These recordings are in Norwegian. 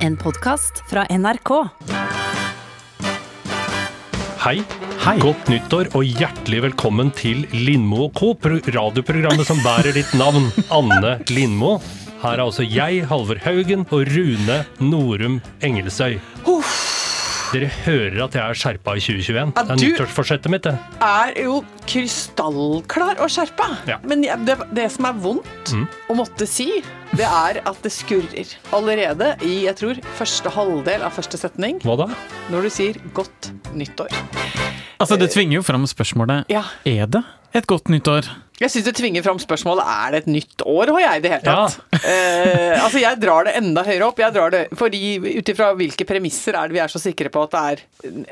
En podkast fra NRK. Hei. Hei. Godt nyttår og hjertelig velkommen til Lindmo og Co., radioprogrammet som bærer ditt navn, Anne Lindmo. Her er altså jeg, Halvor Haugen, og Rune Norum Engelsøy. Dere hører at jeg er skjerpa i 2021. Ja, Det er nyttårsforsettet mitt, det. er jo krystallklar og skjerpa. Ja. Men det, det som er vondt å måtte si, det er at det skurrer. Allerede i jeg tror, første halvdel av første setning, Hva da? når du sier 'godt nyttår'. Altså, det tvinger jo fram spørsmålet Ja. Er det et godt nyttår? Jeg syns det tvinger fram spørsmålet er det et nytt år, har jeg i det hele tatt. Eh, altså, jeg drar det enda høyere opp. Jeg drar det, fordi Ut ifra hvilke premisser er det vi er så sikre på at det er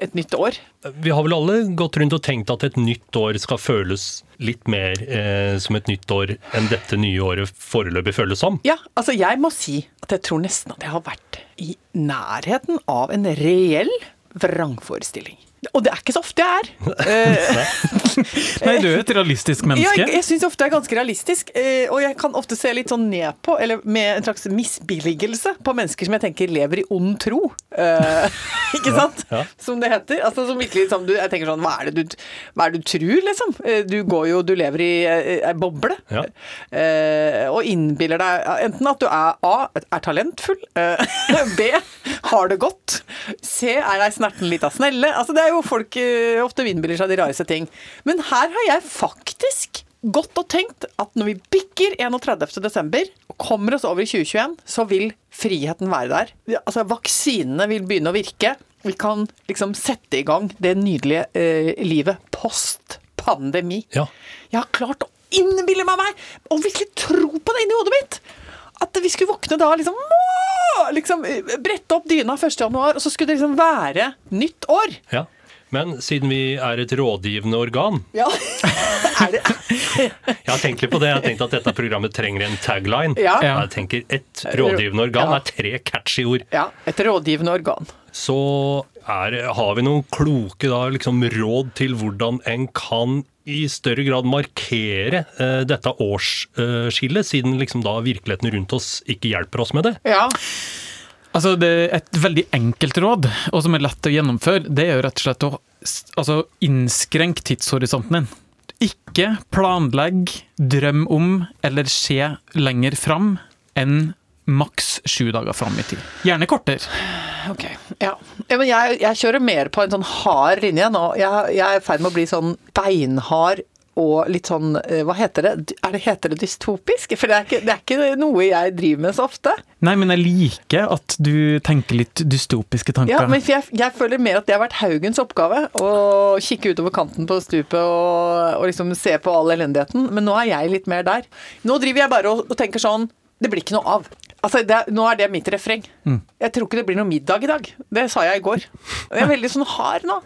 et nytt år? Vi har vel alle gått rundt og tenkt at et nytt år skal føles litt mer eh, som et nytt år enn dette nye året foreløpig føles som. Ja, altså jeg må si at jeg tror nesten at jeg har vært i nærheten av en reell vrangforestilling. Og det er ikke så ofte jeg er. Nei, du er et realistisk ja, menneske. jeg jeg syns ofte jeg er ganske realistisk, eh, og jeg kan ofte se litt sånn ned på, eller med en slags misbilligelse, på mennesker som jeg tenker lever i ond tro. Eh, ikke sant? ja. Som det heter. Altså som virkelig som du, Jeg tenker sånn Hva er det du, hva er det du tror, liksom? Eh, Du går jo Du lever i ei boble. Ja. Eh, og innbiller deg enten at du er A. er talentfull. eh, B. har det godt. C. er ei snerten lita snelle. Altså Det er jo folk eh, ofte innbiller seg de rareste ting. Men her har jeg faktisk gått og tenkt at når vi bikker 31. desember og kommer oss over i 2021, så vil friheten være der. Altså Vaksinene vil begynne å virke. Vi kan liksom sette i gang det nydelige eh, livet post pandemi. Ja. Jeg har klart å innbille meg meg, og virkelig tro på det inni hodet mitt. At vi skulle våkne da liksom, «Åh!» liksom eh, Brette opp dyna 1. januar, og så skulle det liksom være nytt år. Ja. Men siden vi er et rådgivende organ Ja. er det Jeg har tenkt litt på det. Jeg har tenkt at dette programmet trenger en tagline. Ja. Jeg tenker Et rådgivende organ Ja. er tre catchy ord. Ja, et rådgivende organ. Så er, har vi noen kloke da, liksom, råd til hvordan en kan i større grad markere uh, dette årsskillet, siden liksom da virkeligheten rundt oss ikke hjelper oss med det. Ja. Altså, det er et veldig enkelt råd, og som er lett å gjennomføre, det er jo rett og slett å altså, innskrenke tidshorisonten din. Ikke planlegg, drøm om eller se lenger fram enn maks sju dager fram i tid. Gjerne kortere. Ok, ja. ja men jeg, jeg kjører mer på en sånn hard linje nå. Jeg, jeg er i ferd med å bli sånn beinhard og litt sånn eh, Hva heter det? Er det heter det dystopisk? For det er, ikke, det er ikke noe jeg driver med så ofte. Nei, men jeg liker at du tenker litt dystopiske tanker. Ja, men jeg, jeg føler mer at det har vært Haugens oppgave å kikke utover kanten på stupet og, og liksom se på all elendigheten. Men nå er jeg litt mer der. Nå driver jeg bare og, og tenker sånn Det blir ikke noe av. Altså, det, Nå er det mitt refreng. Jeg tror ikke det blir noe middag i dag. Det sa jeg i går. Jeg er veldig sånn hard nå.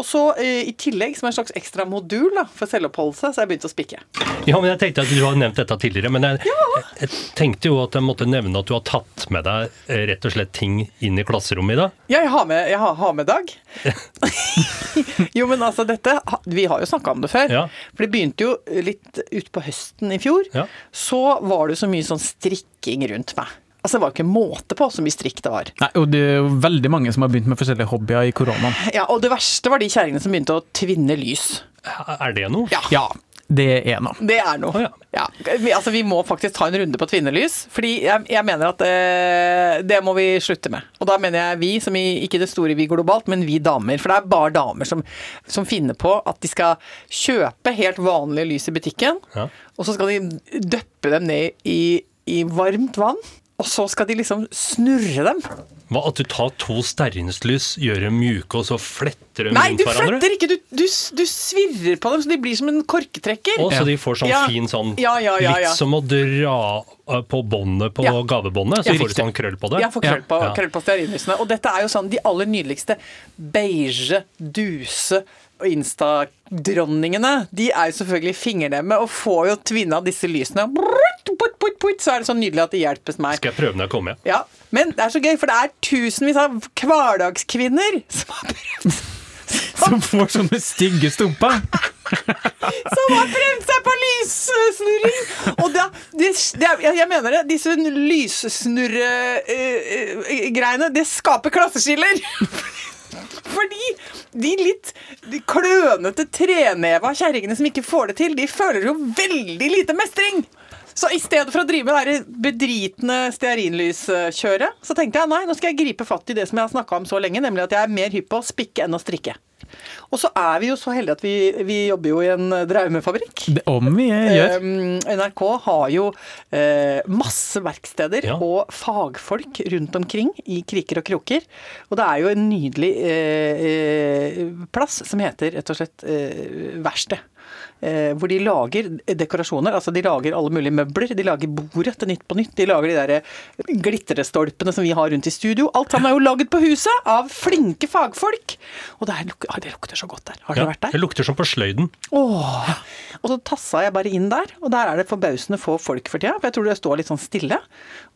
Og så eh, i tillegg, som en slags ekstra modul da, for selvoppholdelse, så har jeg begynt å spikke. Ja, men jeg tenkte at Du har nevnt dette tidligere, men jeg, jeg tenkte jo at jeg måtte nevne at du har tatt med deg eh, rett og slett ting inn i klasserommet i dag. Ja, jeg har med, jeg har, har med Dag. jo, men altså dette Vi har jo snakka om det før. Ja. For det begynte jo litt utpå høsten i fjor. Ja. Så var det så mye sånn strikking rundt meg. Altså Det var jo ikke måte på så mye strikk det var. Nei, og det er jo veldig mange som har begynt med forskjellige hobbyer i koronaen. Ja, Og det verste var de kjerringene som begynte å tvinne lys. Er det noe? Ja. Ja, det er noe. Det er noe. Oh, ja. ja. vi, altså, vi må faktisk ta en runde på tvinnelys, fordi jeg, jeg mener at eh, det må vi slutte med. Og da mener jeg vi, som i, ikke det store vi globalt, men vi damer. For det er bare damer som, som finner på at de skal kjøpe helt vanlige lys i butikken, Ja. og så skal de døppe dem ned i, i varmt vann. Og så skal de liksom snurre dem. Hva, At du tar to stearinslys, gjør dem mjuke, og så fletter dem Nei, rundt du fletter ikke! Du, du, du svirrer på dem så de blir som en korketrekker. Og så de får sånn Ja. fin sånn Ja, ja. Litt som å dra eh, på båndet på gavebåndet, så får du sånn krøll på det. Ja, får krøll på, Ja. krøll på stearinlysene. Og dette er jo sånn de aller nydeligste beige, duse og Insta-dronningene. De er jo selvfølgelig fingernemme og får jo tvinna disse lysene. Så er det så nydelig at det hjelpes meg. Skal jeg prøve når jeg kommer hjem? Ja, Men det er så gøy, for det er tusenvis av hverdagskvinner som har prøvd Som får sånne stygge stumper. som har prøvd seg på lyssnurring! Og det, det, det, jeg, jeg mener det, disse lyssnurregreiene, det skaper klasseskiller. Fordi de litt de klønete treneva kjerringene som ikke får det til, de føler jo veldig lite mestring. Så i stedet for å drive med det bedritne stearinlyskjøret, så tenkte jeg nei, nå skal jeg gripe fatt i det som jeg har snakka om så lenge, nemlig at jeg er mer hypp på å spikke enn å strikke. Og så er vi jo så heldige at vi, vi jobber jo i en draumefabrikk. Det, om vi gjør. Um, NRK har jo eh, masse verksteder Ja. og fagfolk rundt omkring i kriker og kroker. Og det er jo en nydelig eh, eh, plass som heter rett og slett eh, verksted. Eh, hvor de lager dekorasjoner. Altså de lager alle mulige møbler. De lager bordet til Nytt på Nytt. De lager de der eh, glitrestolpene som vi har rundt i studio. Alt sammen er jo laget på huset av flinke fagfolk. Og det, luk- ah, det lukter så godt der. Har dere Ja, vært der? det lukter som på sløyden. Åh. Og så tassa jeg bare inn der, og der er det forbausende få folk for tida. For jeg tror det står litt sånn stille.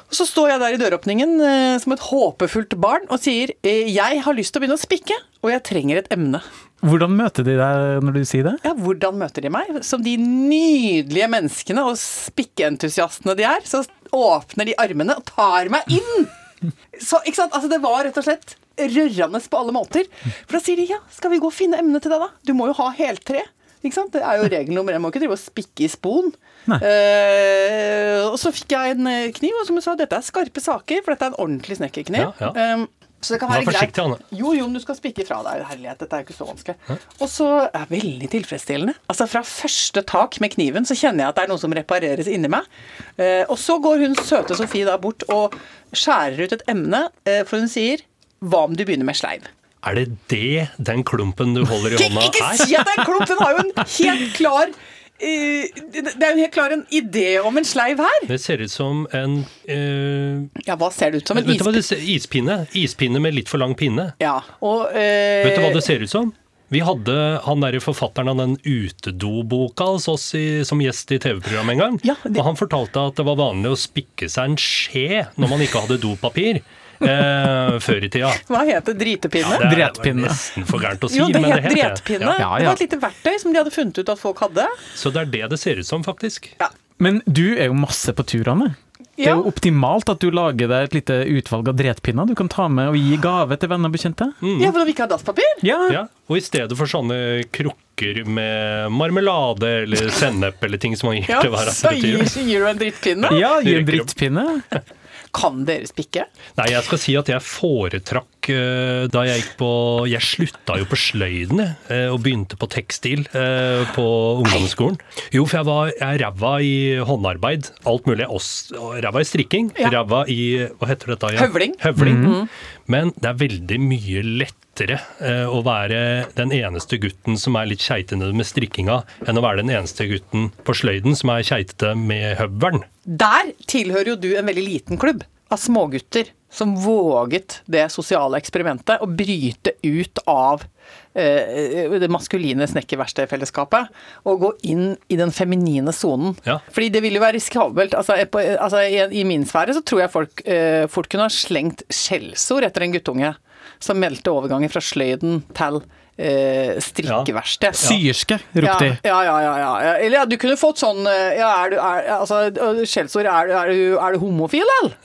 Og så står jeg der i døråpningen eh, som et håpefullt barn og sier jeg har lyst til å begynne å spikke, og jeg trenger et emne. Hvordan møter de deg når du sier det? Ja, hvordan møter de meg? Som de nydelige menneskene og spikkeentusiastene de er, så åpner de armene og tar meg inn! Så, ikke sant? Altså, det var rett og slett rørende på alle måter. For da sier de ja, skal vi gå og finne emne til deg, da? Du må jo ha heltre. Ikke sant? Det er jo regel nummer én. Må ikke drive og spikke i spon. Nei. Eh, og så fikk jeg en eh, kniv, og som jeg sa, dette er skarpe saker, for dette er en ordentlig snekkerkniv. Ja, ja. Um, så det kan være greit. Jo, jo, men du skal spikke fra deg. Herlighet, dette er jo ikke så vanskelig. Og så er det veldig tilfredsstillende. Altså Fra første tak med kniven så kjenner jeg at det er noe som repareres inni meg. Eh, og så går hun søte Sofie da bort og skjærer ut et emne, eh, for hun sier Hva om du begynner med sleiv? Er det det den klumpen du holder i hånda er? ikke si at det er en klump! Den har jo en helt klar Det er jo helt klart en idé om en sleiv her. Det ser ut som en uh, Ja, hva ser det ut som? En ispinne? ser, ispinne? Ispinne med litt for lang pinne. Ja, og uh, Vet du hva det ser ut som? Vi hadde han der forfatteren av den utedoboka hos oss i, som gjest i TV-programmet en gang. Ja, det- Og han fortalte at det var vanlig å spikke seg en skje når man ikke hadde dopapir eh, før i tida. Hva heter dritepinne? Det er nesten for gærent å si, jo, det men het det het dretpinne. Ja. Ja, Det var et lite verktøy som de hadde funnet ut at folk hadde. Så det er det det ser ut som, faktisk. Ja. Men du er jo masse på tur, Anne. Det er jo optimalt at du lager deg et lite utvalg av dretpinner du kan ta med og gi gave til venner og bekjente. ja, for de ikke har dasspapir? Ja, Ja, og i stedet for sånne krukker med marmelade eller sennep eller ting som man gir Ja, til hver så gir, så gir du en drittpinne? ja gi en drittpinne. Kan dere spikke? Nei, jeg skal si at jeg foretrakk eh, da jeg gikk på Jeg slutta jo på sløyden, eh, og begynte på tekstil eh, på ungdomsskolen. Jo, for jeg var jeg ræva i håndarbeid. Alt mulig. Ræva i strikking. Ja. Ræva i Hva heter dette? Ja? Høvling. Høvling. Men det er veldig mye lettere eh, å være den eneste gutten som er litt keitende med strikkinga, enn å være den eneste gutten på sløyden som er keitete med høvelen. Der tilhører jo du en veldig liten klubb av smågutter som våget det sosiale eksperimentet å bryte ut av eh, det maskuline snekkerverkstedfellesskapet og gå inn i den feminine sonen. Ja. Fordi det ville jo være risikabelt. Altså, på, altså, i, I min sfære så tror jeg folk eh, fort kunne ha slengt skjellsord etter en guttunge som meldte overgangen fra sløyden til eh, strikkeverksted. Syerske, ropte de. Ja, ja, ja, ja, ja. Eller ja, du kunne fått sånn eh, Ja, er du er, Altså, skjellsord er, er, du- er du homofil, eller?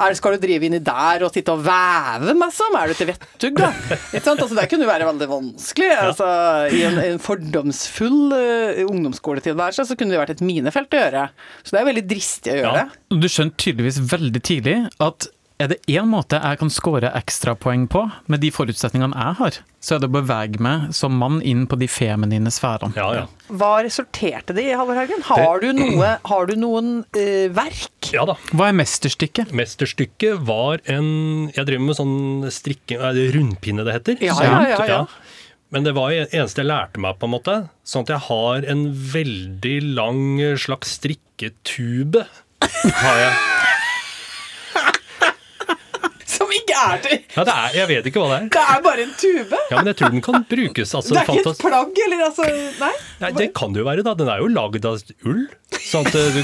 Er, skal du drive inni der og sitte og veve, liksom? Er du til vettug, da? Altså, det kunne være veldig vanskelig. Altså, I en, en fordomsfull uh, ungdomsskoletilværelse så kunne det vært et minefelt å gjøre. Så det er veldig dristig å gjøre Ja. Du skjønte tydeligvis veldig tidlig at er det én måte jeg kan score ekstrapoeng på, med de forutsetningene jeg har, så er det å bevege meg som mann inn på de feminine sfærene. Ja, ja. Hva resulterte det i, Halvor Haugen? Har du, noe, har du noen uh, verk? ja da. Hva er mesterstykket? Mesterstykket var en Jeg driver med sånn strikking Er det rundpinne det heter? Ja, ja, ja, ja. Men det var det eneste jeg lærte meg, på en måte. Sånn at jeg har en veldig lang slags strikketube. Har jeg. Som ikke er til Ja, det er, jeg vet ikke hva det er. Det er bare en tube! Ja, Men jeg tror den kan brukes. Altså, Det er ikke et plagg, eller altså Nei? Nei, det kan det jo være, da. Den er jo lagd av ull. Sånn at eh, du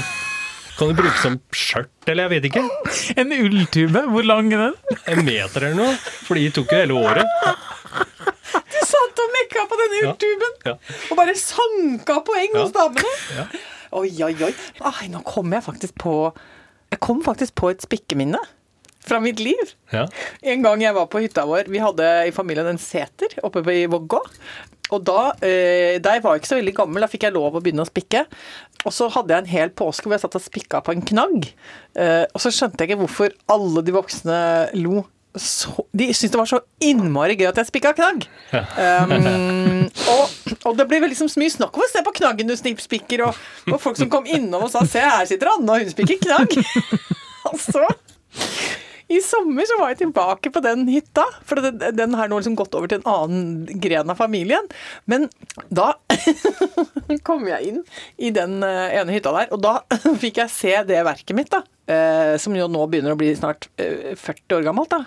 kan du bruke som skjørt, eller jeg vet ikke. En ulltube, hvor lang er den? En meter eller noe. For de tok jo hele året. Du satt og mekka på denne denne Ja. ulltuben! Ja. Og bare sanka poeng Ja. hos damene. Ja. Oi, oi, oi. Ai, nå kom jeg faktisk på Jeg kom faktisk på et spikkeminne fra mitt liv. Ja. En gang jeg var på hytta vår, vi hadde i familien en seter oppe i Vågå. Og da, eh, da jeg var ikke så veldig gammel, da fikk jeg lov å begynne å spikke. Og så hadde jeg en hel påske hvor jeg satt og spikka på en knagg. Eh, og så skjønte jeg ikke hvorfor alle de voksne lo. Så, de syntes det var så innmari gøy at jeg spikka knagg. Um, og, og det ble liksom så mye snakk om å se på knaggen du snippspikker, og, og folk som kom innom og sa 'se, her sitter Anne, og hun spikker knagg'. og så i sommer så var jeg tilbake på den hytta, for den, har nå liksom gått over til en annen gren av familien. Men da kom jeg inn i den eh, ene hytta der, og da fikk jeg se det verket mitt, da. eh, Som jo nå begynner å bli snart eh, 40 år gammelt, da.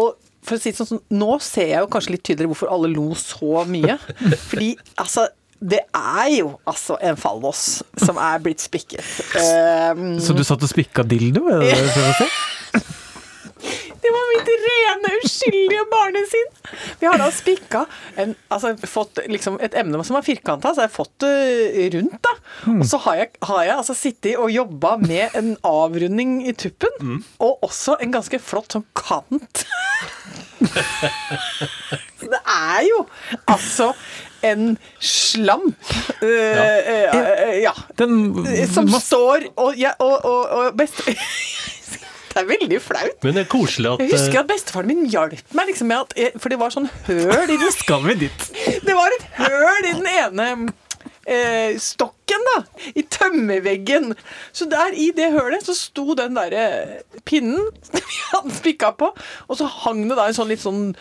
Og for å si det sånn, nå ser jeg jo kanskje litt tydeligere hvorfor alle lo så mye. Fordi altså det er jo altså en fallos som er blitt spikket. Um, Så du satt og spikka dildo? Er det det du prøver å si? Det var mitt rene, uskyldige barnesinn. Vi har da spikka en, altså fått liksom et emne som var firkanta, så har jeg fått det rundt, da. Og så har jeg, har jeg altså sittet og jobba med en avrunding i tuppen, og også en ganske flott sånn kant. Det er jo altså en slamp. eh, eh, uh, ja. Den Som står og, ja, og, og, og best... Det er veldig flaut. Men det er koselig at Jeg husker eh, at bestefaren min hjalp meg liksom med at jeg- For det var sånn høl i den Skal vi dit? Det var et høl i den ene eh, stokken, da. I tømmerveggen. Så der i det hølet så sto den derre pinnen som vi hadde spikka på, og så hang det da en sånn litt sånn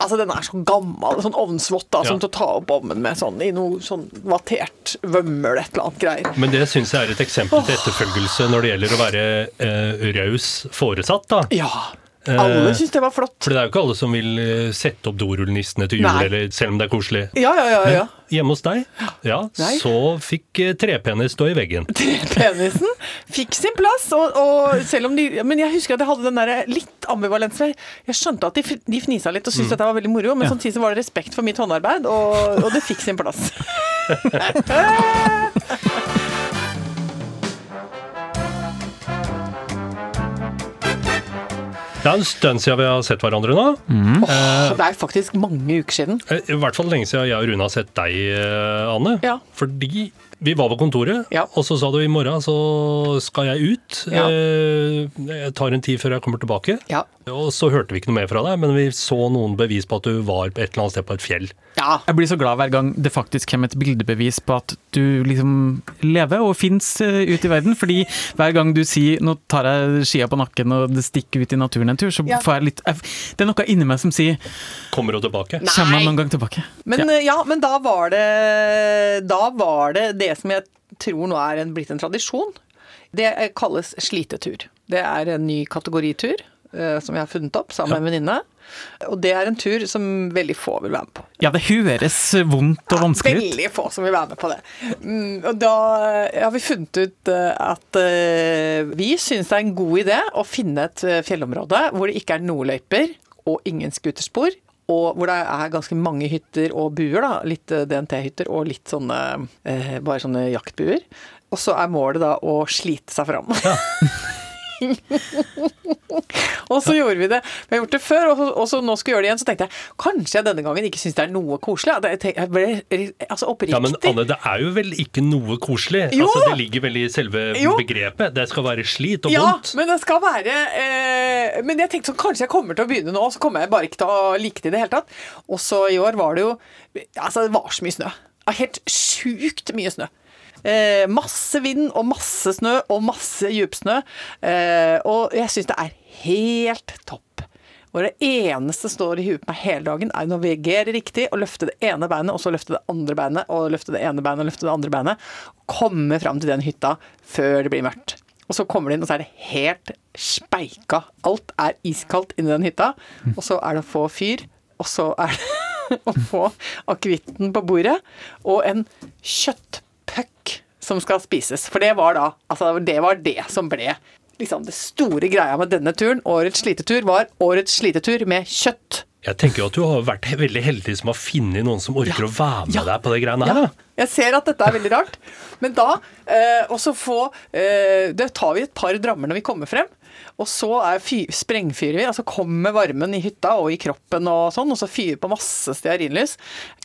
Altså, den er så gammel, sånn ovnsvott, da, Ja. som til å ta opp ovnen med sånn i noe sånn vattert vømmel, et eller annet greier. Men det syns jeg er et eksempel til etterfølgelse når det gjelder å være eh, raus foresatt, da. Ja. Alle syns det var flott. For det er jo ikke alle som vil eh, sette opp dorullnissene til jul, eller, selv om det er koselig. Ja, ja, ja. ja. Hjemme hos deg, ja, Nei. så fikk eh, trepenis stå i veggen. Trepenisen fikk sin plass, og, og selv om de Men jeg husker at jeg hadde den der litt ambivalensen. Jeg skjønte at de, de fnisa litt og syntes dette var veldig moro, men Ja. samtidig så var det respekt for mitt håndarbeid, og, og det fikk sin plass. Det er en stund siden vi har sett hverandre nå. Åh, det er faktisk mange uker siden. Eh, I hvert fall lenge siden jeg og Rune har sett deg, eh, Anne. Ja. Fordi vi var på kontoret, Ja. og så sa du i morgen så skal jeg ut. Ja. Eh, Jeg tar en tid før jeg kommer tilbake. Ja. Og så hørte vi ikke noe mer fra deg, men vi så noen bevis på at du var et eller annet sted på et fjell. ja. Jeg blir så glad hver gang det faktisk kommer et bildebevis på at du liksom lever og fins ute i verden. Fordi hver gang du sier 'nå tar jeg skia på nakken og det stikker ut i naturen en tur', så Ja. får jeg litt jeg, Det er noe inni meg som sier Kommer du tilbake? Nei. 'kommer hun noen gang tilbake'? Men Ja. eh, ja, men da var det Da var det det som jeg tror nå er en, blitt en tradisjon. Det eh, kalles slitetur. Det er en ny kategoritur eh, som jeg har funnet opp sammen med en venninne. Og det er en tur som veldig få vil være med på. Ja, det høres vondt og vanskelig ut. Veldig få som vil være med på det. Mm, og da eh, har vi funnet ut at vi syns det er en god idé å finne et fjellområde hvor det ikke er noen løyper og ingen scooterspor. Og hvor det er ganske mange hytter og buer, da. Litt eh, DNT-hytter og litt sånne eh, bare sånne jaktbuer. Og så er målet da å slite seg fram. og så gjorde vi det. Vi har gjort det før, og så, og så nå skal vi gjøre det igjen. Så tenkte jeg kanskje jeg denne gangen ikke syns det er noe koselig. Jeg, ble altså oppriktig. Ja, men Anne, det er jo vel ikke noe koselig? Jo! Altså, Det ligger vel i selve Jo! begrepet. Det skal være slit og ja, vondt. men det skal være eh, Men jeg tenkte sånn, kanskje jeg kommer til å begynne nå, så kommer jeg bare ikke til å like det i det hele tatt. Og så i år var det jo Altså, det var så mye snø. Helt sjukt mye snø. Eh, masse vind og masse snø og masse djupsnø. Eh, og jeg syns det er helt topp. Og det eneste som står i huet på meg hele dagen, er å navigere riktig og løfte det ene beinet, og så løfte det andre beinet, og løfte det ene beinet og løfte det andre beinet. Og komme fram til den hytta før det blir mørkt. Og så kommer de inn, og så er det helt speika. Alt er iskaldt inni den hytta. Og så er det å få fyr, og så er det å få akevitten på bordet, og en kjøttpuck som skal spises. For det var da Altså, det var det som ble liksom det store greia med denne turen. Årets slitetur var årets slitetur med kjøtt Jeg tenker jo at du har vært veldig heldig som har funnet noen som orker å være med Ja. deg på de greiene her. Ja, da. jeg ser at dette er veldig rart. Men da eh, også få eh, Det tar vi et par drammer når vi kommer frem. Og så er fy, sprengfyrer vi, altså kommer varmen i hytta og i kroppen og sånn, og så fyrer på masse stearinlys.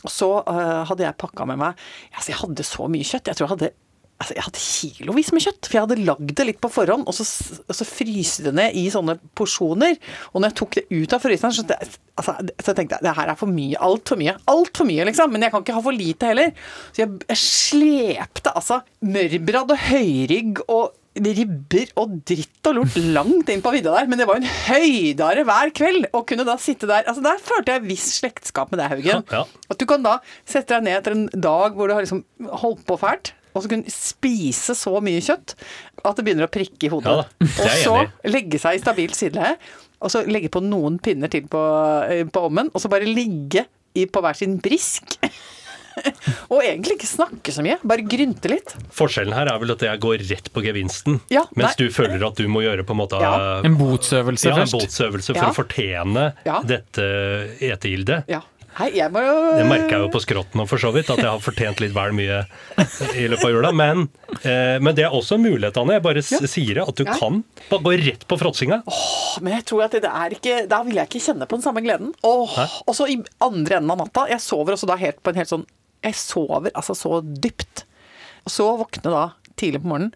Og så eh, hadde jeg pakka med meg altså Jeg hadde så mye kjøtt. Jeg tror jeg hadde Altså, jeg hadde kilovis med kjøtt, for jeg hadde lagd det litt på forhånd, og så, og så fryste det ned i sånne porsjoner. Og når jeg tok det ut av fryseren, så, det, altså, så tenkte jeg det her er for mye. Altfor mye. Altfor mye, liksom. Men jeg kan ikke ha for lite heller. Så jeg, jeg slepte altså mørbrad og høyrygg og ribber og dritt og lort langt inn på vidda der. Men det var en høydare hver kveld å kunne da sitte der. Altså Der følte jeg viss slektskap med deg, Haugen. Ja. At du kan da sette deg ned etter en dag hvor du har liksom holdt på fælt, og så kunne spise så mye kjøtt at det begynner å prikke i hodet. Ja og så legge seg i stabilt sideleie, og så legge på noen pinner til på, eh, på ommen, og så bare ligge i, på hver sin brisk. og egentlig ikke snakke så mye, bare grynte litt. Forskjellen her er vel at jeg går rett på gevinsten, Ja, mens nei. du føler at du må gjøre på en måte Ja. En botsøvelse ja, en botsøvelse for Ja. å fortjene Ja. dette etegildet. Ja. Hei, jeg må jo Det merker jeg jo på skrotten og for så vidt, at jeg har fortjent litt vel mye i løpet av jula. Men, eh, men det er også en mulighet, Anne. Jeg bare Ja. sier det, at du Ja. kan bare gå rett på fråtsinga. Men jeg tror at det er ikke Da vil jeg ikke kjenne på den samme gleden. Åh, og så i andre enden av natta Jeg sover også da helt på en helt sånn Jeg sover altså så dypt. Og så våkne da tidlig på morgenen,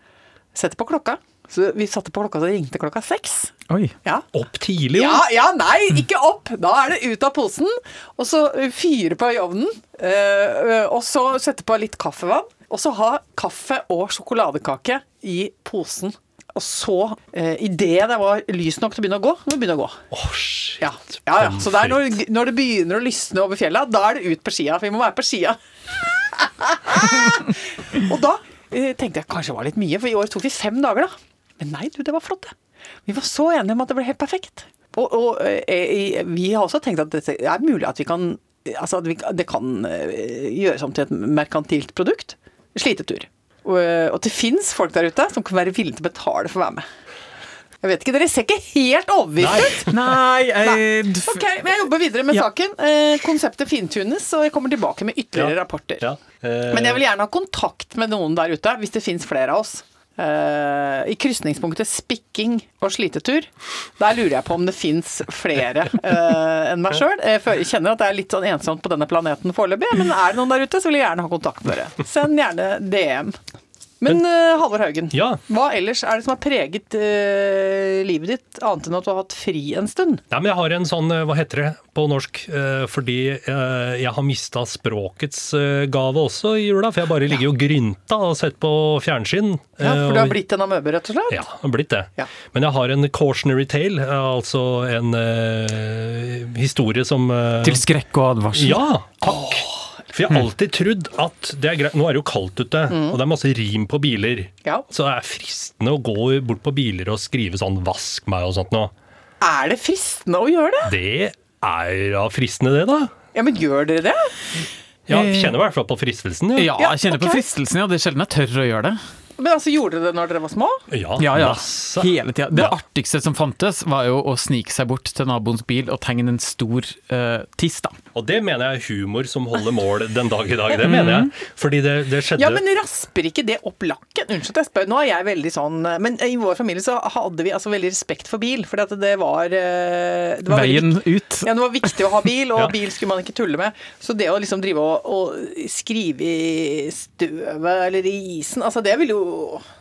setter på klokka. Så vi satte på klokka, så ringte klokka seks. Oi. Ja. Opp tidlig, jo. Ja, ja, nei, ikke opp! Da er det ut av posen, og så fyre på i ovnen. øh, øh, og så sette på litt kaffevann, og så ha kaffe og sjokoladekake i posen. Og så, eh, idet det var lys nok til å begynne å gå, må begynne å gå. Åh, shit. Ja, ja, ja. Så det er når, når det begynner å lysne over fjella, da er det ut på skia. For vi må være på skia. og da eh, tenkte jeg kanskje det var litt mye, for i år tok vi fem dager, da. Men nei, du, det var flott, det. Vi var så enige om at det ble helt perfekt. Og, og eh, eh, vi har også tenkt at det er mulig at vi kan Altså at vi, det kan eh, gjøres om til et merkantilt produkt. Slitetur. Og, og det fins folk der ute som kan være villige til å betale for å være med. Jeg vet ikke, Dere ser ikke helt overbevist ut. Nei, jeg, Ok, men Jeg jobber videre med Ja. saken. Eh, konseptet fintunes, og jeg kommer tilbake med ytterligere Ja. rapporter. Ja. Eh, Men jeg vil gjerne ha kontakt med noen der ute, hvis det fins flere av oss. Eh, I krysningspunktet spikking og slitetur, der lurer jeg på om det fins flere uh, enn meg sjøl. Jeg jeg kjenner at det er litt sånn ensomt på denne planeten foreløpig, men er det noen der ute, så vil jeg gjerne ha kontakt med dere. Send gjerne DM. Men uh, Halvor Haugen, Ja. hva ellers er det som har preget uh, livet ditt, annet enn at du har hatt fri en stund? Nei, men jeg har en sånn, eh, hva heter det på norsk, uh, fordi jeg har mista språkets gave også i jula, for jeg bare ligger og grynta og sett på fjernsyn. Ja, For du har og- blitt en amøbe, rett og slett? Ja, det har blitt det. Ja. Men jeg har en cautionary tale, altså en historie som til skrekk og advarsel. Ja, takk. For jeg har alltid trodd at det er greit Nå er det jo kaldt ute, og det er masse rim på biler. Ja. Så det er fristende å gå bort på biler og skrive sånn 'vask meg' og sånt noe. Er det fristende å gjøre det? Det er da fristende, det, da. Ja, men gjør dere det? Ja, Eh, kjenner i hvert fall på fristelsen. Ja, Ja, jeg kjenner okay. på fristelsen. Ja. Det er sjelden jeg tør å gjøre det. Men altså, Gjorde dere det når dere var små? ja, Ja, ja. masse. Hele tida. Det Ja. artigste som fantes, var jo å snike seg bort til naboens bil og tegne en stor eh, tiss, da. Og det mener jeg er humor som holder mål den dag i dag. Det mener jeg. Fordi det, det skjedde Ja, men rasper ikke det opp lakken? Unnskyld at jeg spør, nå er jeg veldig sånn Men i vår familie så hadde vi altså veldig respekt for bil, fordi at det var, eh, det var veldig Veien ut. Ja, det var viktig å ha bil, og Ja. bil skulle man ikke tulle med. Så det å liksom drive og, og skrive i støvet eller i isen, altså det vil jo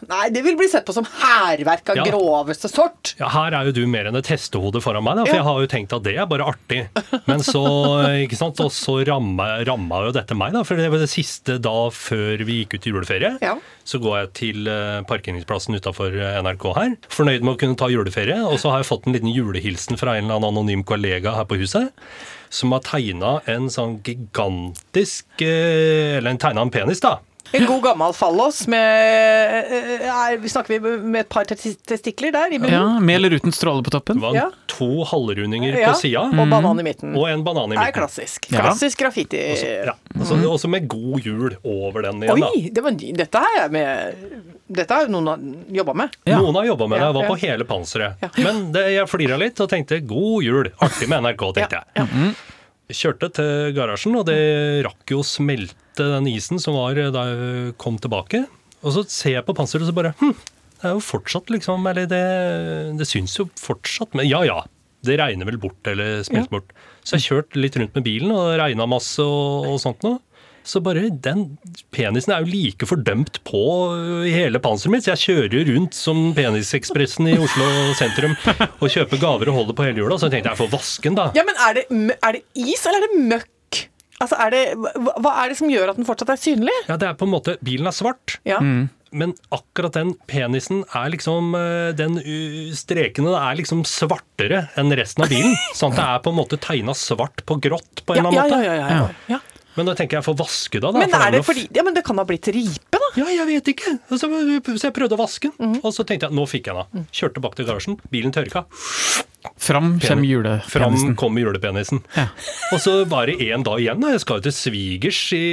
Nei, det vil bli sett på som hærverk av Ja. groveste sort. Ja, Her er jo du mer enn et hestehode foran meg, da, for Ja. jeg har jo tenkt at det er bare artig. Men så, ikke sant, og så ramma, ramma jo dette meg, da, for det var det siste da før vi gikk ut i juleferie. Ja. Så går jeg til eh, parkeringsplassen utafor NRK her, fornøyd med å kunne ta juleferie. Og så har jeg fått en liten julehilsen fra en eller annen anonym kollega her på huset. Som har tegna en sånn gigantisk eh, Eller en tegna en penis, da. En god gammel fallos med eh, er, Vi snakker vi med et par testikler der i. Ja, Med eller uten stråle på toppen. Det var Ja. to halvrundinger Ja, på sida Og banan i midten. og en banan i Det er midten. klassisk. Ja. Klassisk graffiti. Også, ja. også, også med god jul over den igjen. Oi, det var. Dette her er med Dette har noen jobba med. Ja. Noen har jobba med det, jeg var på hele panseret. Ja. Men det, jeg flira litt og tenkte god jul, artig med NRK, tenkte jeg. Kjørte til garasjen, og det rakk jo å smelte den isen som var da jeg kom tilbake. Og så ser jeg på panseret og så bare hm, det er jo fortsatt liksom Eller det, det syns jo fortsatt Men ja ja, det regner vel bort eller smelter bort. Så jeg kjørte litt rundt med bilen, og det regna masse og, og sånt noe. Så bare den penisen er jo like fordømt på i hele panseret mitt, så jeg kjører jo rundt som Penisekspressen i Oslo sentrum og kjøper gaver og holder på hele jula. Så jeg tenkte jeg jeg får vaske den, da. Ja, men er det, er det is, eller er det møkk? Altså, er det, hva, hva er det som gjør at den fortsatt er synlig? Ja, det er på en måte Bilen er svart, Ja. men akkurat den penisen er liksom eh, Den uh, strekene er liksom svartere enn resten av bilen. Sånn at det er på en måte tegna svart på grått på en Ja, eller ja, annen ja, måte. ja, ja, ja. Men da tenker jeg får vaske da. Men, for er det fordi, ja, men det kan ha blitt ripe, da. Ja, jeg vet ikke. Så, så jeg prøvde å vaske den, mm. og så tenkte jeg nå fikk jeg den. Kjørte tilbake til garasjen, bilen tørka. Fram kommer Fram julepenisen. kom julepenisen. Ja. Og så var det én dag igjen. da. Jeg skal jo til svigers i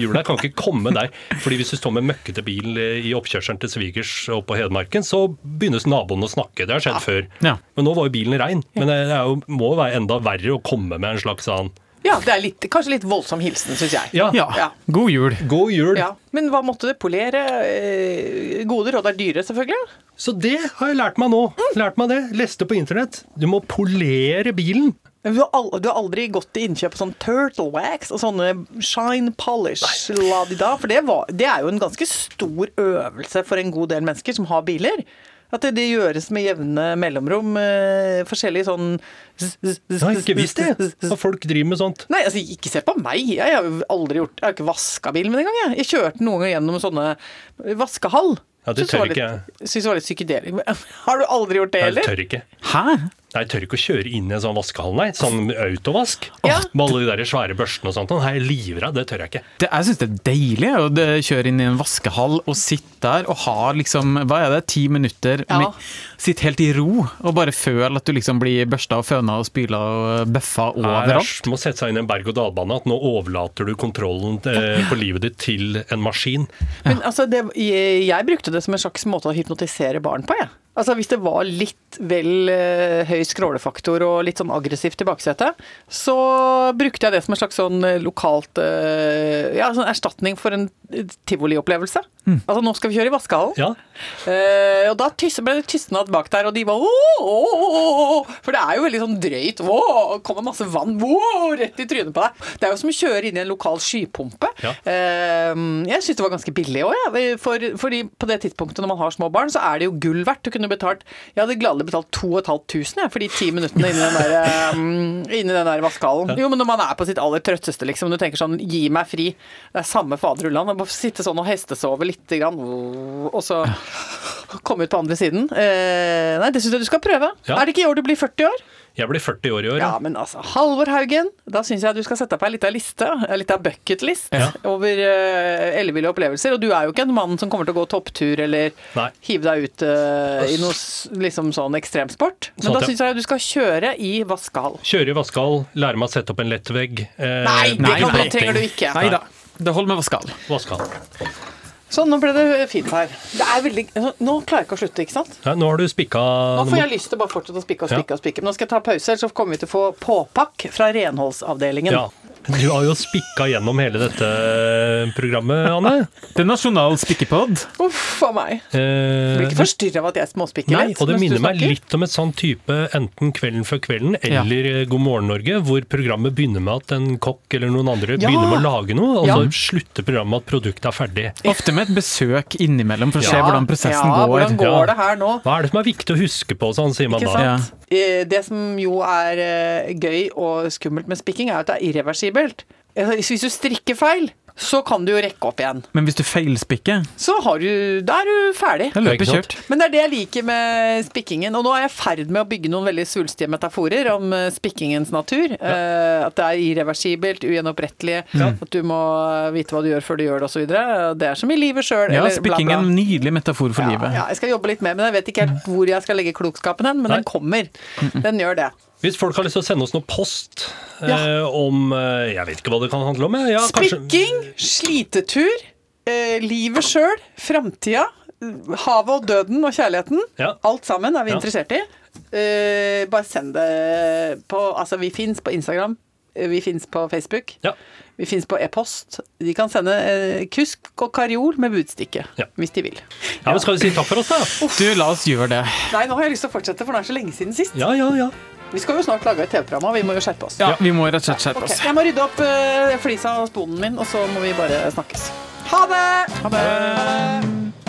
jula. Jeg kan ikke komme der. Fordi hvis du står med møkkete bil i oppkjørselen til svigers oppe på Hedmarken, så begynner naboen å snakke. Det har skjedd før. Ja. Men nå var jo bilen rein. Men det er jo, må jo være enda verre å komme med en slags sånn Ja, det er litt, kanskje litt voldsom hilsen, syns jeg. Ja, Ja. God jul. god jul. Ja, Men hva måtte det polere? Goder, Gode råd er dyre, selvfølgelig. Så det har jeg lært meg nå. Lært meg det. Leste på internett. Du må polere bilen. Du har, al- du har aldri gått til innkjøp av sånn turtle wax og sånne shine polish la-di-da? For det, var, det er jo en ganske stor øvelse for en god del mennesker som har biler. At det, det gjøres med jevne mellomrom. Eh, forskjellig sånn Jeg har ikke visst det. At folk driver med sånt. Nei, altså ikke se på meg. Jeg har jo aldri gjort Jeg har ikke vaska bilen min engang. Jeg. jeg kjørte noen ganger gjennom sånne vaskehall. Ja, det tør ikke jeg. Syns det var litt psykedelisk. Har du aldri gjort det Jeg tør ikke. Hæ? Nei, jeg tør ikke å kjøre inn i en sånn vaskehall, nei. Sånn autovask. Ja. Med alle de der svære børstene og sånt. Nei, jeg er livredd, det tør jeg ikke. Det, jeg syns det er deilig å kjøre inn i en vaskehall og sitte der og ha liksom, hva er det, ti minutter Ja. med, Sitte helt i ro og bare føle at du liksom blir børsta og føna og spyla og bøffa det er overalt. Du må sette seg inn i en berg-og-dal-bane. At nå overlater du kontrollen eh, på livet ditt til en maskin. Men altså, det, jeg, jeg brukte det som en slags måte å hypnotisere barn på, jeg. Altså Hvis det var litt vel eh, høy skrålefaktor og litt sånn aggressivt i baksetet, så brukte jeg det som en slags sånn eh, lokalt eh, Ja, sånn erstatning for en tivoliopplevelse. Mm. Altså nå skal vi kjøre i vaskehallen. Ja, Eh, og da ble det tystnad bak der, og de var «Åh, åh, åh, åh», For det er jo veldig sånn drøyt. Åh, kommer masse vann åh, rett i trynet på deg. Det er jo som å kjøre inn i en lokal skypumpe. Ja. Eh, jeg syns det var ganske billig òg, jeg. For, fordi på det tidspunktet når man har små barn, så er det jo gull verdt. Du kunne betalt Jeg hadde gladelig betalt 2500 jeg, for de ti minuttene inni den der, eh, inni den der vaskehallen. Jo, men når man er på sitt aller trøtteste, liksom, du tenker sånn Gi meg fri. Det er samme faderullan. Bare sitte sånn og hestesove lite grann, og så komme ut på andre siden. Eh, nei, det syns jeg du skal prøve. Ja. Er det ikke i år du blir 40 år? Jeg blir 40 år i år. Ja, Ja. men altså, Halvor Haugen, da syns jeg du skal sette på ei lita liste, ei lita bucketlist, Ja. over uh, elleville opplevelser. Og du er jo ikke en mann som kommer til å gå topptur eller Nei. hive deg ut uh, i noe liksom sånn ekstremsport. Men Sånn da at jeg- syns jeg du skal kjøre i vaskehall. Kjøre i vaskehall, lære meg å sette opp en lettvegg. Uh, Nei, det nei, kan du, nei. trenger du ikke. Nei da, det holder med vaskehall. Vaskehall. Sånn, nå ble det fint her. Det er veldig, nå klarer jeg ikke å slutte, ikke sant? Ja, nå har du spikka Nå får jeg lyst til å bare fortsette å spikke og Ja. spikke og spikke. Men nå skal jeg ta pause, ellers så kommer vi til å få påpakk fra renholdsavdelingen. Ja. Du har jo spikka gjennom hele dette programmet, Anne. Det er nasjonal spikkepod. Uff a meg. Eh, Blir ikke forstyrra av at jeg småspikker Nei, litt, og det minner meg litt om et sånn type enten Kvelden før kvelden eller ja. God morgen Norge, hvor programmet begynner med at en kokk eller noen andre Ja. begynner med å lage noe, og Ja. så slutter programmet med at produktet er ferdig. Ofte med et besøk innimellom for å se hvordan prosessen ja, går. hvordan går Ja. det her nå? Hva er det som er viktig å huske på, sånn sier man Ikke da. sant? Eh, Det som jo er eh, gøy og skummelt med spikking, er at det er irreversibelt. Eh, Hvis du strikker feil, så kan du jo rekke opp igjen. Men hvis du feilspikker, Så har du, da er du ferdig. Det er sant? kjørt. Men det er det jeg liker med spikkingen. Og nå er jeg i ferd med å bygge noen veldig svulstige metaforer om eh, spikkingens natur. Eh, at det er irreversibelt, ugjenopprettelig, at du må vite hva du gjør før du gjør det osv. Det er som i livet sjøl. Ja, spikking er en nydelig metafor for Ja, livet. ja, jeg skal jobbe litt mer men. Jeg vet ikke helt hvor jeg skal legge klokskapen hen, men Nei. den kommer. Den gjør det. Hvis folk har lyst til å sende oss noe post eh, om eh, Jeg vet ikke hva det kan handle om. Ja, Spikking, slitetur, eh, livet sjøl, framtida, havet og døden og kjærligheten. Ja. Alt sammen er vi Ja. interessert i. Eh, bare send det på Altså, vi fins på Instagram. eh, Vi fins på Facebook. Ja. Vi fins på e-post. De kan sende eh, kusk og karjol med budstikke, Ja. hvis de vil. Ja, men Skal vi si takk for oss, da? Du, la oss gjøre det. Nei, nå har jeg lyst til å fortsette, for det er så lenge siden sist. Ja, ja, ja. Vi skal jo snart lage et TV-program, og vi må jo skjerpe oss. Ja, Vi må rett og slett skjerpe oss. oss. Jeg må rydde opp eh, flisa og sponen min, og så må vi bare snakkes. Ha det! Ha det!